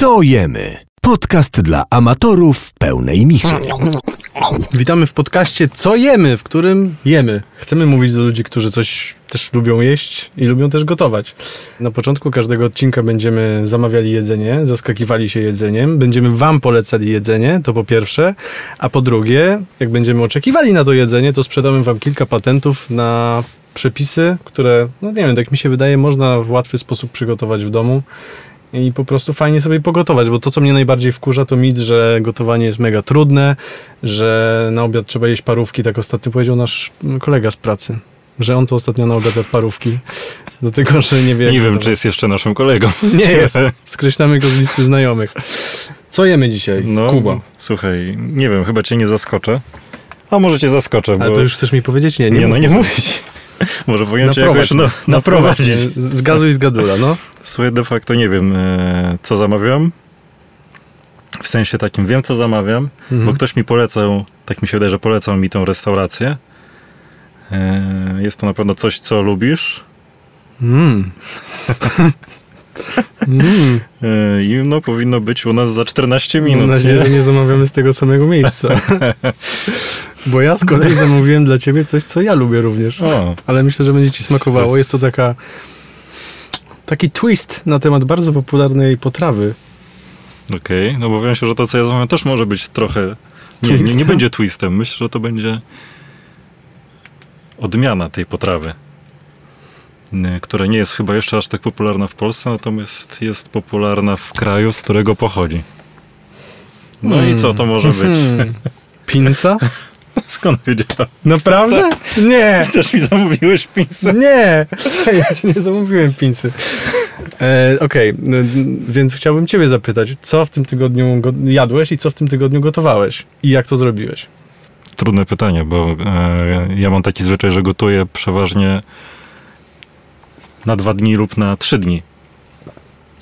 Co jemy? Podcast dla amatorów pełnej michy. Witamy w podcaście Co jemy, w którym jemy. Chcemy mówić do ludzi, którzy coś też lubią jeść i lubią też gotować. Na początku każdego odcinka będziemy zamawiali jedzenie, zaskakiwali się jedzeniem, będziemy wam polecali jedzenie, to po pierwsze, a po drugie, jak będziemy oczekiwali na to jedzenie, to sprzedamy wam kilka patentów na przepisy, które, no nie wiem, tak mi się wydaje, można w łatwy sposób przygotować w domu i po prostu fajnie sobie pogotować, bo to, co mnie najbardziej wkurza, to mit, że gotowanie jest mega trudne, że na obiad trzeba jeść parówki, tak ostatnio powiedział nasz kolega z pracy, że on to ostatnio na obiad parówki, dlatego, że nie wie... Nie wiem, czy jest jeszcze naszym kolegą. Nie jest, skreślamy go z listy znajomych. Co jemy dzisiaj? No, Kuba. słuchaj, nie wiem, chyba cię nie zaskoczę. A może cię zaskoczę, bo... Ale to już chcesz mi powiedzieć? Nie, Nie, nie, no nie mówić. Może powinien cię jakoś no, naprowadzić. mnie. Z gazu i z gadula, no. Słuchaj, de facto nie wiem, e, co zamawiam. W sensie takim, wiem, co zamawiam, Mhm. bo ktoś mi polecał, tak mi się wydaje, że polecał mi tą restaurację. E, Jest to na pewno coś, co lubisz. Mm. mm. E, I no, powinno być u nas za 14 Mam minut. nadzieję, nie? że nie zamawiamy z tego samego miejsca. Bo ja z kolei zamówiłem dla ciebie coś, co ja lubię również. O, Ale myślę, że będzie ci smakowało. Jest to taka taki twist na temat bardzo popularnej potrawy. okej. No bo wiem się, że to, co ja zamawiam, też może być trochę... Nie, nie, nie będzie twistem. Myślę, że to będzie odmiana tej potrawy, n- która nie jest chyba jeszcze aż tak popularna w Polsce, natomiast jest popularna w kraju, z którego pochodzi. No i co to może być? Hmm. Pinsa? Skąd wiedziałem? Naprawdę? Nie! Też mi zamówiłeś pinsę? Nie! Ja ci nie zamówiłem pinsy. E, Okej, no, więc chciałbym ciebie zapytać, co w tym tygodniu go- jadłeś i co w tym tygodniu gotowałeś? I jak to zrobiłeś? Trudne pytanie, bo e, ja mam taki zwyczaj, że gotuję przeważnie na dwa dni lub na trzy dni.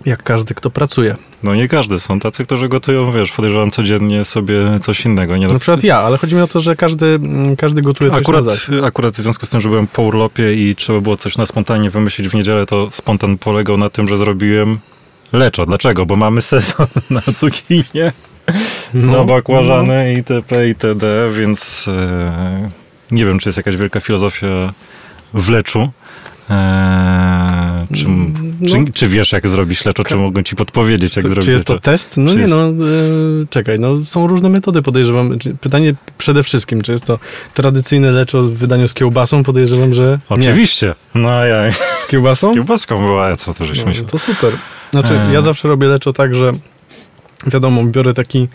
Jak każdy, kto pracuje. No nie każdy, są tacy, którzy gotują, wiesz, podejrzewam codziennie sobie coś innego. Nie, no, Na przykład ja, ale chodzi mi o to, że każdy, mm, każdy gotuje coś Akurat, na akurat w związku z tym, że byłem po urlopie i trzeba było coś na spontanie wymyślić w niedzielę, to spontan polegał na tym, że zrobiłem leczo. Dlaczego? Bo mamy sezon na cukinie, na bakłażany itp. itd., więc e, nie wiem, czy jest jakaś wielka filozofia w leczu. E, czy, no. czy, czy wiesz, jak zrobić leczo? Czy mogę ci podpowiedzieć, jak To, zrobić czy jest to test? No nie, jest- no e, czekaj, no są różne metody, podejrzewam. Pytanie przede wszystkim, czy jest to tradycyjne leczo w wydaniu z kiełbasą? Podejrzewam, że nie. Oczywiście. No ja Z kiełbasą? z kiełbaską była, co to żeśmy się... No, to super. Znaczy, E. ja zawsze robię leczo tak, że wiadomo, biorę taki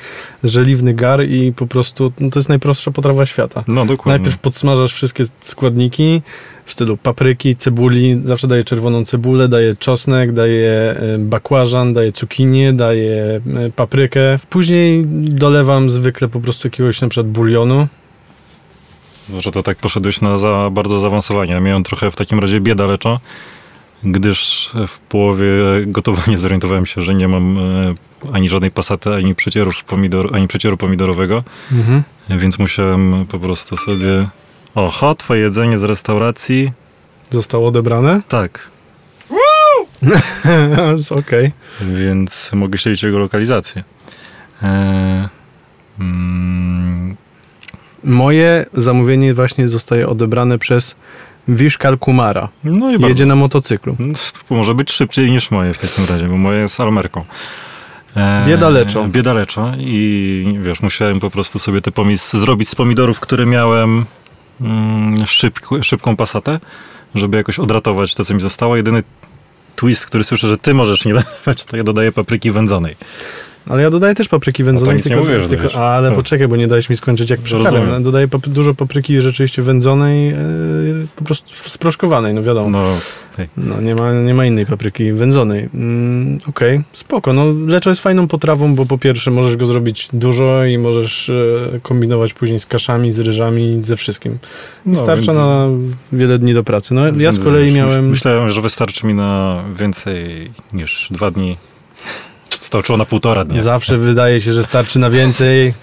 żeliwny gar i po prostu, no to jest najprostsza potrawa świata. No dokładnie. Najpierw podsmażasz wszystkie składniki w stylu papryki, cebuli, zawsze daję czerwoną cebulę, daję czosnek, daję e, bakłażan, daję cukinię, daję e, paprykę. Później dolewam zwykle po prostu jakiegoś na przykład bulionu. Że to tak poszedłeś na za bardzo zaawansowanie. Miałem trochę w takim razie bieda gdyż w połowie gotowania zorientowałem się, że nie mam e, ani żadnej pasaty, ani przecierów pomidor, ani przecieru pomidorowego, Mhm. więc musiałem po prostu sobie... Oho, twoje jedzenie z restauracji. Zostało odebrane? Tak, Jest Okej. więc mogę śledzić jego lokalizację. E, mm, Moje zamówienie właśnie zostaje odebrane przez Vishkal Kumara. no i bardzo Jedzie na motocyklu. To może być szybciej niż moje w takim razie, bo moje jest almerką. E, Bieda leczo. Bieda leczo i wiesz, musiałem po prostu sobie te pomis zrobić z pomidorów, które miałem szybko, szybką pasatę, żeby jakoś odratować to, co mi zostało. Jedyny twist, który słyszę, że ty możesz nie dawać, to ja dodaję papryki wędzonej. Ale ja dodaję też papryki wędzonej. nic nie tylko, mówię, że tylko, dajesz. ale No. poczekaj, bo nie dałeś mi skończyć jak przyprawiam. Rozumiem. Dodaję pap- dużo papryki rzeczywiście wędzonej, yy, po prostu sproszkowanej, no wiadomo. No. No, nie, ma, nie ma innej papryki wędzonej. Mm, Okej, spoko. No leczo jest fajną potrawą, bo po pierwsze możesz go zrobić dużo i możesz e, kombinować później z kaszami, z ryżami, ze wszystkim. No, starcza więc- na wiele dni do pracy. No ja z kolei miałem... Myślałem, że wystarczy mi na więcej niż dwa dni. Starczyło na półtora dnia. Zawsze wydaje się, że starczy na więcej.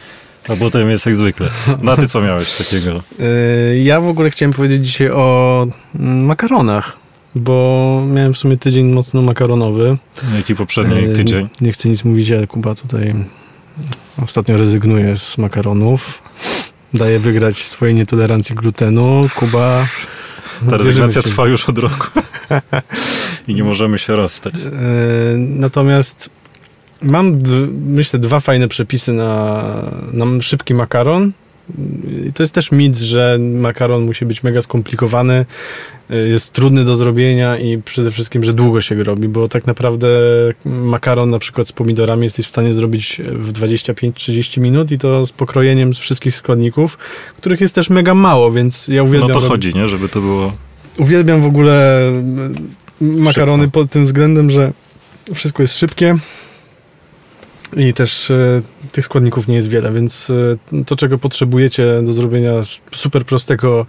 A potem jest jak zwykle. No a ty co miałeś takiego? Yy, Ja w ogóle chciałem powiedzieć dzisiaj o mm, makaronach. bo miałem w sumie tydzień mocno makaronowy. Jaki poprzedni E, tydzień? Nie, nie chcę nic mówić, ale Kuba tutaj ostatnio rezygnuje z makaronów. Daje wygrać swojej nietolerancji glutenu. Kuba... Ta rezygnacja trwa już od roku. I nie możemy się rozstać. E, Natomiast mam, myślę, dwa fajne przepisy na, na szybki makaron. I to jest też mit, że makaron musi być mega skomplikowany, e, jest trudny do zrobienia i przede wszystkim, że długo się go robi, bo tak naprawdę makaron na przykład z pomidorami jesteś w stanie zrobić w 25-30 minut i to z pokrojeniem z wszystkich składników, których jest też mega mało, więc ja No uwielbiam to robić- chodzi, nie? Żeby to było... Uwielbiam w ogóle makarony Szybko. pod tym względem, że wszystko jest szybkie i też e, tych składników nie jest wiele, więc e, to, czego potrzebujecie do zrobienia super prostego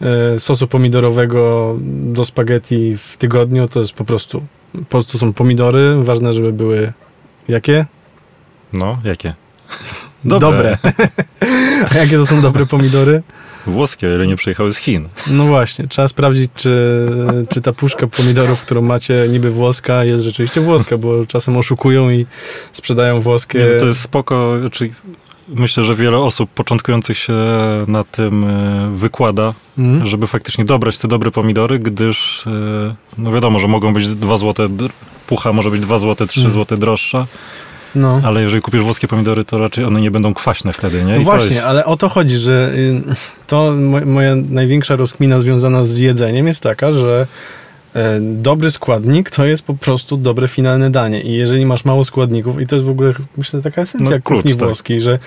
e, sosu pomidorowego do spaghetti w tygodniu, to jest po prostu, po prostu są pomidory, ważne, żeby były jakie? No, jakie? Dobre. A jakie to są dobre pomidory? Włoskie, o ile nie przyjechały z Chin. No właśnie, trzeba sprawdzić, czy, czy ta puszka pomidorów, którą macie niby włoska, jest rzeczywiście włoska, bo czasem oszukują i sprzedają włoskie. Nie, to jest spoko, czyli myślę, że wiele osób początkujących się na tym e, wykłada, Mhm. żeby faktycznie dobrać te dobre pomidory, gdyż e, no wiadomo, że mogą być 2 złote, pucha może być 2 złote, 3 Mm. złote droższa, No. ale jeżeli kupisz włoskie pomidory, to raczej one nie będą kwaśne wtedy, nie? No I właśnie, jest- ale o to chodzi, że y, to mo- moja największa rozkmina związana z jedzeniem jest taka, że dobry składnik to jest po prostu dobre finalne danie i jeżeli masz mało składników i to jest w ogóle myślę taka esencja No, kuchni tak. włoskiej, że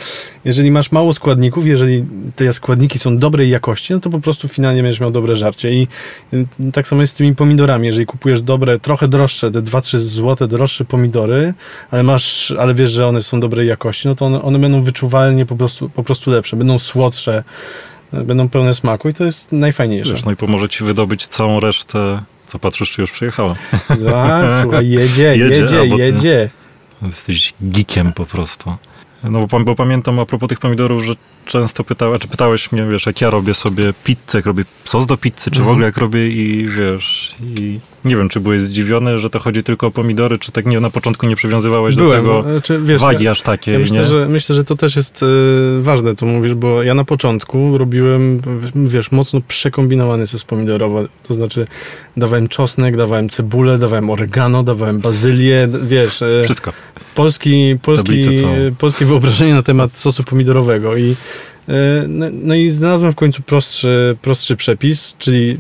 jeżeli masz mało składników, jeżeli te składniki są dobrej jakości, no to po prostu finalnie będziesz miał dobre żarcie i y, tak samo jest z tymi pomidorami, jeżeli kupujesz dobre, trochę droższe, te 2-3 złote droższe pomidory, ale masz, ale wiesz, że one są dobrej jakości, no to one, one będą wyczuwalnie po prostu, po prostu lepsze, będą słodsze, e, będą pełne smaku i to jest najfajniejsze. Wiesz, no i pomoże ci wydobyć całą resztę, co patrzysz, czy już przyjechała. A, słuchaj, jedzie, Jedzie, jedzie, jedzie. Jesteś geekiem po prostu. No bo, bo pamiętam a propos tych pomidorów, że często pytałeś, czy pytałeś mnie, wiesz, jak ja robię sobie pizzę, jak robię sos do pizzy, czy w Mhm. ogóle jak robię i wiesz, i nie wiem, czy byłeś zdziwiony, że to chodzi tylko o pomidory, czy tak nie na początku nie przywiązywałeś Byłem, do tego e, czy, wiesz, wagi aż takiej, ja myślę, nie? że, myślę, że to też jest e, ważne, co mówisz, bo ja na początku robiłem, wiesz, mocno przekombinowany sos pomidorowy, to znaczy dawałem czosnek, dawałem cebulę, dawałem oregano, dawałem bazylię, wiesz, e, Wszystko. Polski, polski, polskie wyobrażenie na temat sosu pomidorowego i e, no, no i znalazłem w końcu prostszy, prostszy przepis, czyli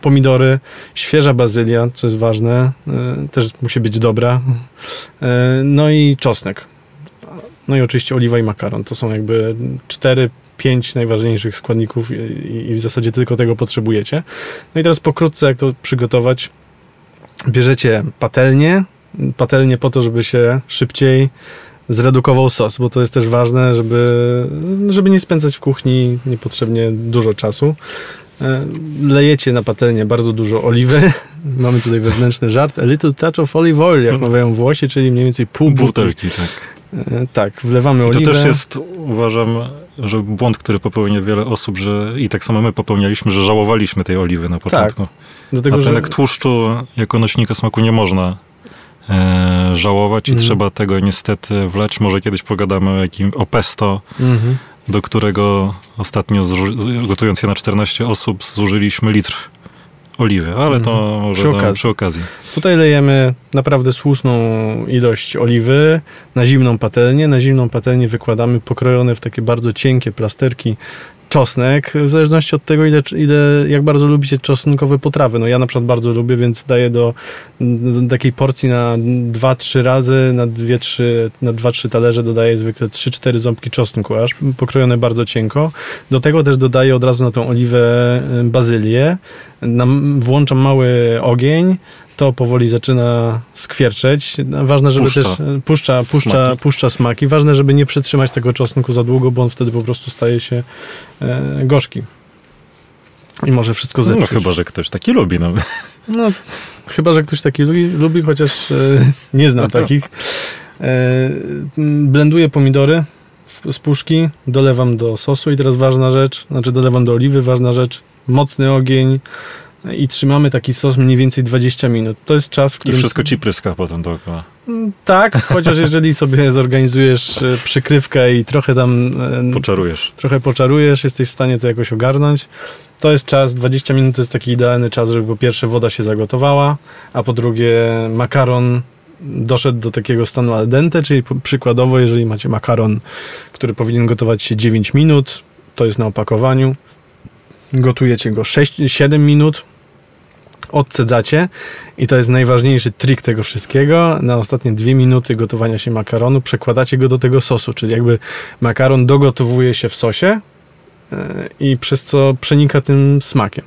pomidory, świeża bazylia, co jest ważne, e, też musi być dobra, e, no i czosnek. No i oczywiście oliwa i makaron. To są jakby cztery, pięć najważniejszych składników i, i w zasadzie tylko tego potrzebujecie. No i teraz pokrótce jak to przygotować. Bierzecie patelnię, patelnię po to, żeby się szybciej zredukował sos, bo to jest też ważne, żeby, żeby nie spędzać w kuchni niepotrzebnie dużo czasu. E, Lejecie na patelnię bardzo dużo oliwy. Mamy tutaj wewnętrzny żart. A little touch of olive oil, jak mawiają Włosi, czyli mniej więcej pół butelki. Butelki, tak. E, Tak, wlewamy I to oliwę. też jest, uważam, że błąd, który popełnia wiele osób, że i tak samo my popełnialiśmy, że żałowaliśmy tej oliwy na początku. Dlatego, A ten że tłuszczu jako nośnika smaku nie można e, żałować i Mhm. trzeba tego niestety wlać. Może kiedyś pogadamy o, jakim, o pesto, mhm. do którego ostatnio gotując je na 14 osób zużyliśmy litr oliwy, ale to Mhm. może Przy przy, okazji. przy okazji. Tutaj lejemy naprawdę słuszną ilość oliwy na zimną patelnię. Na zimną patelnię wykładamy pokrojone w takie bardzo cienkie plasterki czosnek, w zależności od tego, ile, ile, jak bardzo lubicie czosnkowe potrawy. No ja na przykład bardzo lubię, więc daję do, do takiej porcji na 2-3 razy, na 2-3 na 2-3 talerze dodaję zwykle 3-4 ząbki czosnku, aż pokrojone bardzo cienko. Do tego też dodaję od razu na tą oliwę y, bazylię. Nam, włączam mały ogień, to powoli zaczyna skwierczeć. Ważne, żeby Puszcza. też e, puszcza, puszcza, Smaki. puszcza smaki. Ważne, żeby nie przytrzymać tego czosnku za długo, bo on wtedy po prostu staje się e, gorzki. I może wszystko No zepsuć. chyba, że ktoś taki lubi nawet. No, chyba, że ktoś taki lubi, lubi chociaż e, nie znam takich. E, blenduję pomidory z puszki, dolewam do sosu i teraz ważna rzecz, znaczy dolewam do oliwy, ważna rzecz, mocny ogień, i trzymamy taki sos mniej więcej 20 minut. To jest czas, w I którym... wszystko ci pryska potem dookoła. Tak, chociaż jeżeli sobie zorganizujesz e, przykrywkę i trochę tam... e, Poczarujesz. trochę poczarujesz, jesteś w stanie to jakoś ogarnąć. To jest czas, 20 minut to jest taki idealny czas, żeby po pierwsze woda się zagotowała, a po drugie makaron doszedł do takiego stanu al dente, czyli przykładowo, jeżeli macie makaron, który powinien gotować się 9 minut, to jest na opakowaniu, gotujecie go 6-7 minut, odcedzacie i to jest najważniejszy trik tego wszystkiego. Na ostatnie dwie minuty gotowania się makaronu przekładacie go do tego sosu, czyli jakby makaron dogotowuje się w sosie e, i przez co przenika tym smakiem.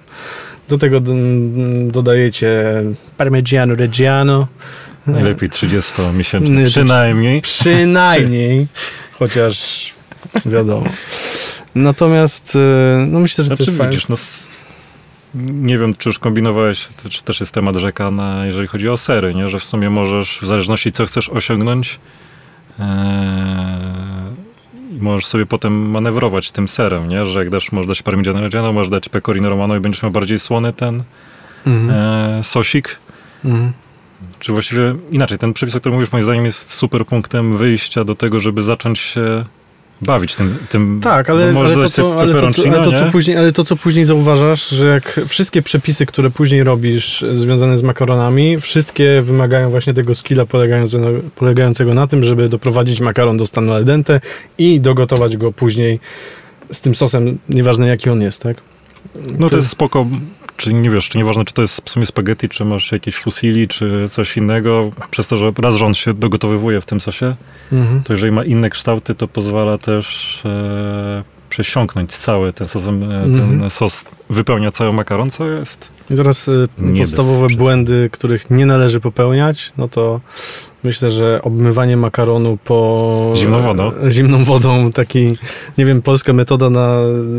Do tego d- dodajecie parmigiano reggiano. Najlepiej 30-miesięczny. Nie, to- Przynajmniej. Przynajmniej, chociaż wiadomo. Natomiast e, no myślę, że to Znaczy jest fajne. widzisz, no, s- nie wiem, czy już kombinowałeś, to, czy też jest temat rzeka, na, jeżeli chodzi o sery, nie? że w sumie możesz, w zależności co chcesz osiągnąć, ee, możesz sobie potem manewrować tym serem, nie? że jak dasz, możesz dać parmigiano reggiano, możesz dać pecorino romano i będziesz miał bardziej słony ten e, sosik. Mhm. Czy właściwie inaczej, ten przepis, o którym mówisz, moim zdaniem jest super punktem wyjścia do tego, żeby zacząć się bawić tym. tym Tak, ale, ale, to, co, ale, to, co, ale, to, co nie? później, ale to, co później zauważasz, że jak wszystkie przepisy, które później robisz związane z makaronami, wszystkie wymagają właśnie tego skilla polegającego, polegającego na tym, żeby doprowadzić makaron do stanu al dente i dogotować go później z tym sosem, nieważne jaki on jest, tak? No to jest spoko, czy nie wiesz, czy nieważne, czy to jest w sumie spaghetti, czy masz jakieś fusilli, czy coś innego, przez to, że raz, on się dogotowywuje w tym sosie, Mhm. to jeżeli ma inne kształty, to pozwala też e, przesiąknąć cały ten sos, e, ten Mhm. sos wypełnia cały makaron, co jest I teraz y, Nie podstawowe błędy, których nie należy popełniać, no to myślę, że obmywanie makaronu po... Zimną wodą? e, Zimną wodą, taki, nie wiem, polska metoda na...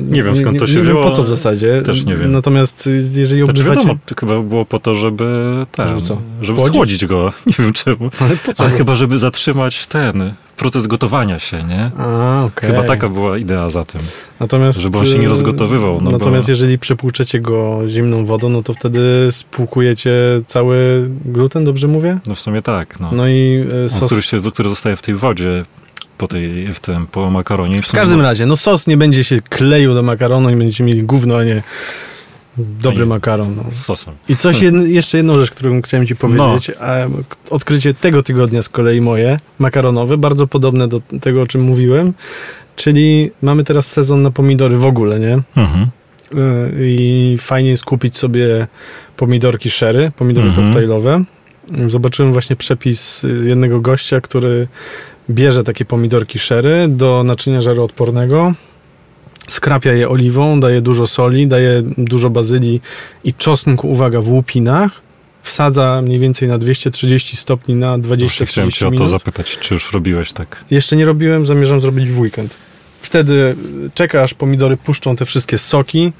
Nie wiem, skąd to się nie wzięło, Wiem, po co w zasadzie. też nie wiem. Natomiast jeżeli Znaczy obmywacie... wiadomo, to chyba było po to, żeby ten, Żeby żeby Chłodzić? schłodzić go. Nie wiem czemu. Ale po co? Ale chyba, żeby zatrzymać ten proces gotowania się, nie? A, okej. Chyba taka była idea za tym. Natomiast, żeby on się nie y, rozgotowywał, no bo- natomiast jeżeli przepłuczecie go zimną wodą, no to wtedy spłukujecie cały gluten, dobrze mówię? No w sumie tak, no. No i On, sos... który, się, który zostaje w tej wodzie po, tej, w tym, po makaronie. W każdym razie, no sos nie będzie się kleił do makaronu i będziecie mieli gówno, a nie dobry makaron. No. Sosem. I coś, jedno, jeszcze jedną rzecz, którą chciałem ci powiedzieć, a odkrycie tego tygodnia z kolei moje, makaronowe, bardzo podobne do tego, o czym mówiłem, czyli mamy teraz sezon na pomidory w ogóle, nie? Mhm. Y, I fajnie jest kupić sobie pomidorki sherry, pomidory Mhm. koktajlowe. Zobaczyłem właśnie przepis z jednego gościa, który bierze takie pomidorki sherry do naczynia żaroodpornego, skrapia je oliwą, daje dużo soli, daje dużo bazylii i czosnku, uwaga, w łupinach, wsadza mniej więcej na 230 stopni na Właśnie chciałem 20-30 cię o to zapytać, czy już robiłeś tak? Jeszcze nie robiłem, zamierzam zrobić w weekend. Wtedy y, czeka, aż pomidory puszczą te wszystkie soki.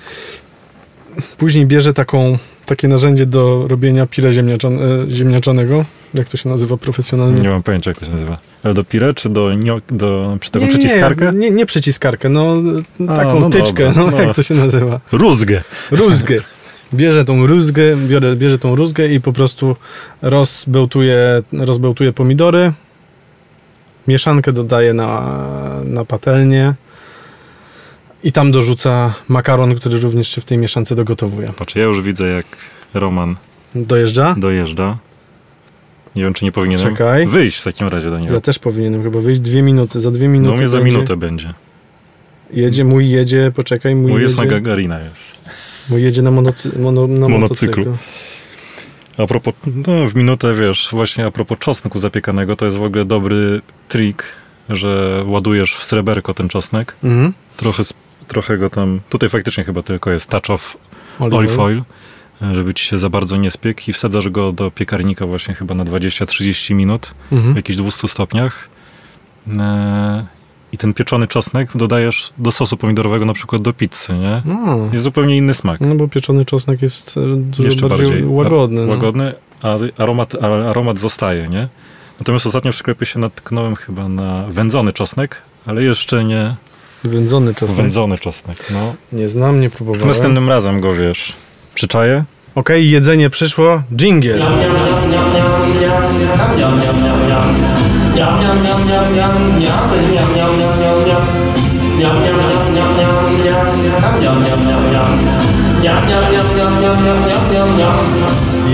Później bierze taką, takie narzędzie do robienia pire ziemniaczan, e, ziemniaczanego. Jak to się nazywa profesjonalnie? Nie mam pojęcia, jak to się nazywa. Ale do pire, czy do, do przy taką nie, przyciskarkę? Nie, nie, nie przyciskarkę, no A, taką no tyczkę, dobra, no, no. jak to się nazywa? Rózgę. Rózgę. Bierze tą rózgę, biorę, bierze tą rózgę i po prostu rozbełtuje, rozbełtuje pomidory. Mieszankę dodaje na, na patelnię i tam dorzuca makaron, który również się w tej mieszance dogotowuje. Patrz, ja już widzę, jak Roman Dojeżdża? dojeżdża. Nie wiem, czy nie powinienem Czekaj. wyjść w takim razie do niego. Ja też powinienem chyba wyjść dwie minuty, za dwie minuty. No mnie za będzie. minutę będzie. Jedzie, mój jedzie, poczekaj, mój, Mój jest jedzie, na Gagarina już. mój jedzie na, monocy, mono, na Monocyklu. motocyklu. A propos, no w minutę wiesz, właśnie a propos czosnku zapiekanego, to jest w ogóle dobry trik, że ładujesz w sreberko ten czosnek, Mhm. trochę, trochę go tam, tutaj faktycznie chyba tylko jest touch of Olive olive oil. oil, żeby ci się za bardzo nie spiekł i wsadzasz go do piekarnika właśnie chyba na 20-30 minut w Mhm. jakichś 200 stopniach. E, I ten pieczony czosnek dodajesz do sosu pomidorowego, na przykład do pizzy, nie? No. Jest zupełnie inny smak. No bo pieczony czosnek jest e, dużo Jeszcze bardziej, bardziej łagodny. no. łagodny, a aromat, a aromat zostaje, nie? Natomiast ostatnio w sklepie się natknąłem chyba na wędzony czosnek, ale jeszcze nie Wędzony czosnek. wędzony czosnek. No. Nie znam, nie próbowałem. Następnym razem go, wiesz, przyczaję Okej, jedzenie przyszło. Jingle.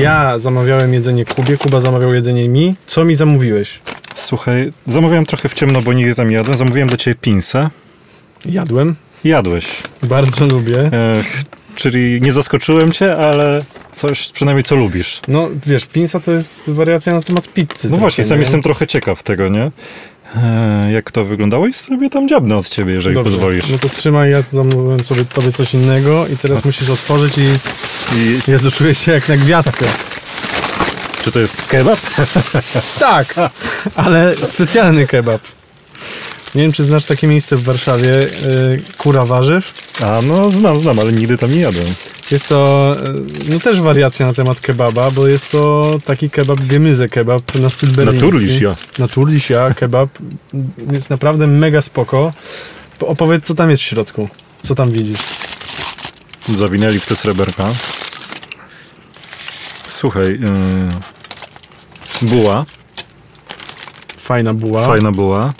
Ja zamawiałem jedzenie Kubie, Kuba zamawiał jedzenie mi. Co mi zamówiłeś? Słuchaj, zamawiałem trochę w ciemno, bo nigdy tam nie jadłem. Zamówiłem dla ciebie pinsa. Jadłem. Jadłeś. Bardzo lubię. E, czyli nie zaskoczyłem cię, ale coś przynajmniej co lubisz. No wiesz, pinsa to jest wariacja na temat pizzy. No właśnie, sam nie? jestem trochę ciekaw tego, nie? E, jak to wyglądało i sobie tam dziabnę od ciebie, jeżeli Dobrze, pozwolisz. No to trzymaj, ja zamówiłem sobie tobie coś innego i teraz musisz otworzyć i I Jezu, czuję się jak na gwiazdkę. czy to jest kebab? Tak, ale specjalny kebab. Nie wiem, czy znasz takie miejsce w Warszawie, y, Kura Warzyw. A no znam, znam, ale nigdy tam nie jadłem. Jest to y, no też wariacja na temat kebaba, bo jest to taki kebab, gemyze kebab na styl berliński. Ja. Naturliś ja, kebab. Jest naprawdę mega spoko. Po- Opowiedz, co tam jest w środku. Co tam widzisz? Zawinęli w te sreberka. Słuchaj, yy, buła, Fajna buła. fajna buła.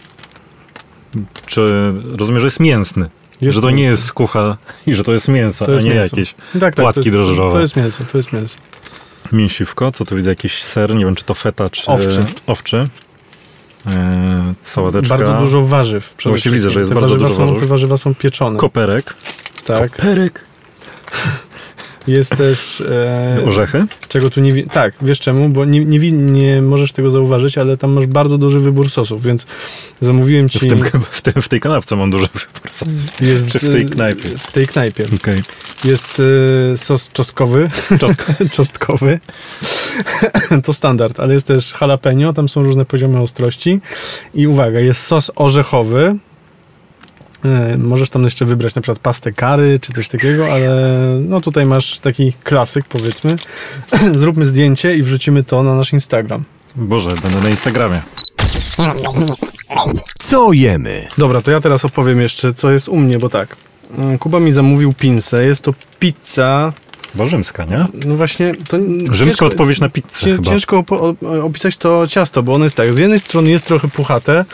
Czy rozumiem, że jest mięsny? Jest że to nie jest skucha i że to jest mięso, To jest a nie mięso. jakieś Tak, tak, płatki to jest, drożdżowe. To jest mięso, to jest mięso. mięsiwko. Co tu widzę? Jakiś ser, nie wiem czy to feta, czy Owczy. owczy. Sałateczka. Bardzo dużo warzyw. Właśnie widzę, że jest te bardzo warzywa dużo są, warzyw. Te warzywa są pieczone. Koperek. tak. Koperek. Jest też... E, Orzechy. czego tu nie... Tak, wiesz czemu? Bo nie, nie, nie możesz tego zauważyć, ale tam masz bardzo duży wybór sosów, więc zamówiłem ci... W, tym, w, tym, w tej kanapce mam dużo wybór sosów. jest, Czy w tej knajpie? W tej knajpie. Okej. Jest e, sos czosnkowy. czosnkowy. to standard, ale jest też jalapeno, tam są różne poziomy ostrości. I uwaga, jest sos orzechowy. E, Możesz tam jeszcze wybrać na przykład pastę kary czy coś takiego, ale no tutaj masz taki klasyk powiedzmy. Zróbmy zdjęcie i wrzucimy to na nasz Instagram. Boże, będę na Instagramie. Co jemy? Dobra, to ja teraz opowiem jeszcze co jest u mnie, bo tak. mm, Kuba mi zamówił pinsę, jest to pizza, Bo rzymska, nie? no właśnie to Rzymska ciężko- odpowiedź na pizzę Cię, chyba. ciężko opisać to ciasto, bo ono jest tak, z jednej strony jest trochę puchate,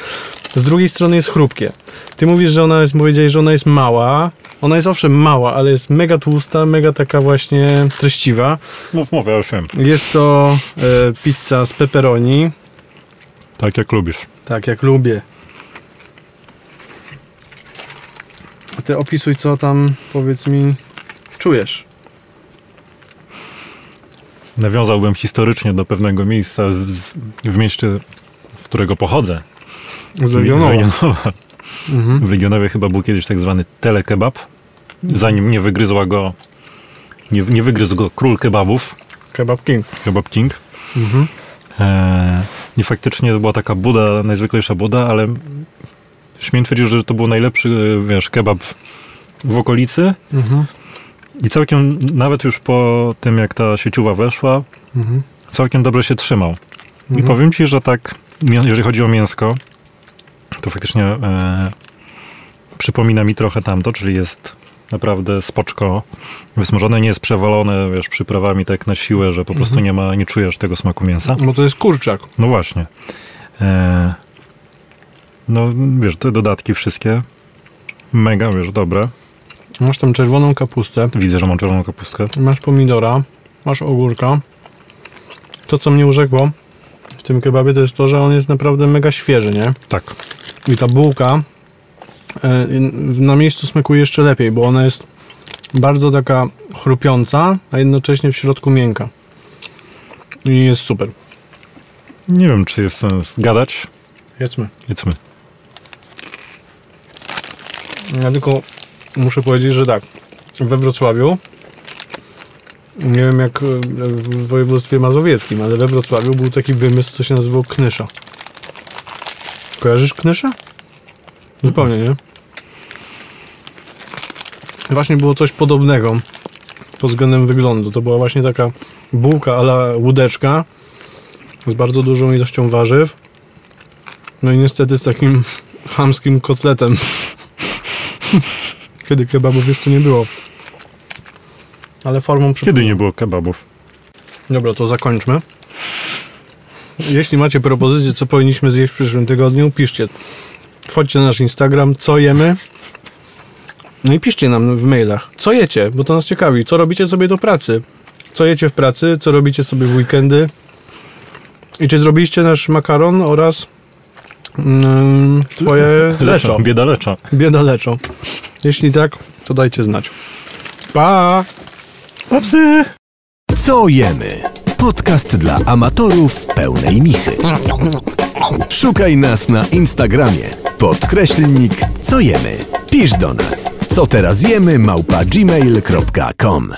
z drugiej strony jest chrupkie. Ty mówisz, że ona jest, powiedziałeś, że ona jest mała. Ona jest owszem mała, ale jest mega tłusta, mega taka właśnie treściwa. Mów, mów, ja już wiem. Jest to e, pizza z pepperoni, Tak jak lubisz. tak jak lubię. A ty opisuj, co tam, powiedz mi, czujesz. Nawiązałbym historycznie do pewnego miejsca z, w mieście, z którego pochodzę. Z Z Legionowa. Legionowa. Mhm. W Legionowie chyba był kiedyś tak zwany telekebab. Zanim nie wygryzła go, nie, nie wygryzł go król kebabów, Kebab King. kebab king. Mhm. Eee, I faktycznie to była taka buda, najzwyklejsza buda, ale śmiem twierdzić, że to był najlepszy, e, wiesz, kebab w okolicy. Mhm. I całkiem, nawet już po tym, jak ta sieciowa weszła, Mhm. całkiem dobrze się trzymał. I Mhm. powiem ci, że tak, jeżeli chodzi o mięsko, to faktycznie e, przypomina mi trochę tamto, czyli jest naprawdę spoczko wysmażone, nie jest przewalone, wiesz, przyprawami tak na siłę, że po prostu nie ma, nie czujesz tego smaku mięsa. Bo to jest kurczak. No właśnie. E, no, wiesz, te dodatki wszystkie mega, wiesz, dobre. Masz tam czerwoną kapustę, Widzę, że mam czerwoną kapustkę. masz pomidora, masz ogórka. To, co mnie urzekło tym kebabie, to jest to, że on jest naprawdę mega świeży, nie? Tak. I ta bułka e, na miejscu smakuje jeszcze lepiej, bo ona jest bardzo taka chrupiąca, a jednocześnie w środku miękka. I jest super. Nie wiem, czy jest sens gadać. Jedzmy. Jedzmy. Ja tylko muszę powiedzieć, że tak, we Wrocławiu, nie wiem jak e, w województwie mazowieckim, ale we Wrocławiu był taki wymysł, co się nazywał knysza. Kojarzysz knysza? Zupełnie, nie? Właśnie było coś podobnego pod względem wyglądu. To była właśnie taka bułka ala łódeczka z bardzo dużą ilością warzyw. No i niestety z takim chamskim kotletem kiedy kebabów jeszcze nie było. Ale formą Kiedy przypływu. nie było kebabów? Dobra, to zakończmy. Jeśli macie propozycje, co powinniśmy zjeść w przyszłym tygodniu, piszcie. Wchodźcie na nasz Instagram, co jemy. No i piszcie nam w mailach, co jecie, bo to nas ciekawi. Co robicie sobie do pracy? Co jecie w pracy? Co robicie sobie w weekendy? I czy zrobiliście nasz makaron oraz mm, swoje leczo? Bieda lecza. Bieda leczo. Jeśli tak, to dajcie znać. Pa! Popsy! Co jemy? Podcast dla amatorów pełnej michy. Szukaj nas na Instagramie. Podkreślnik co jemy. Pisz do nas. Co teraz jemy małpa gmail.com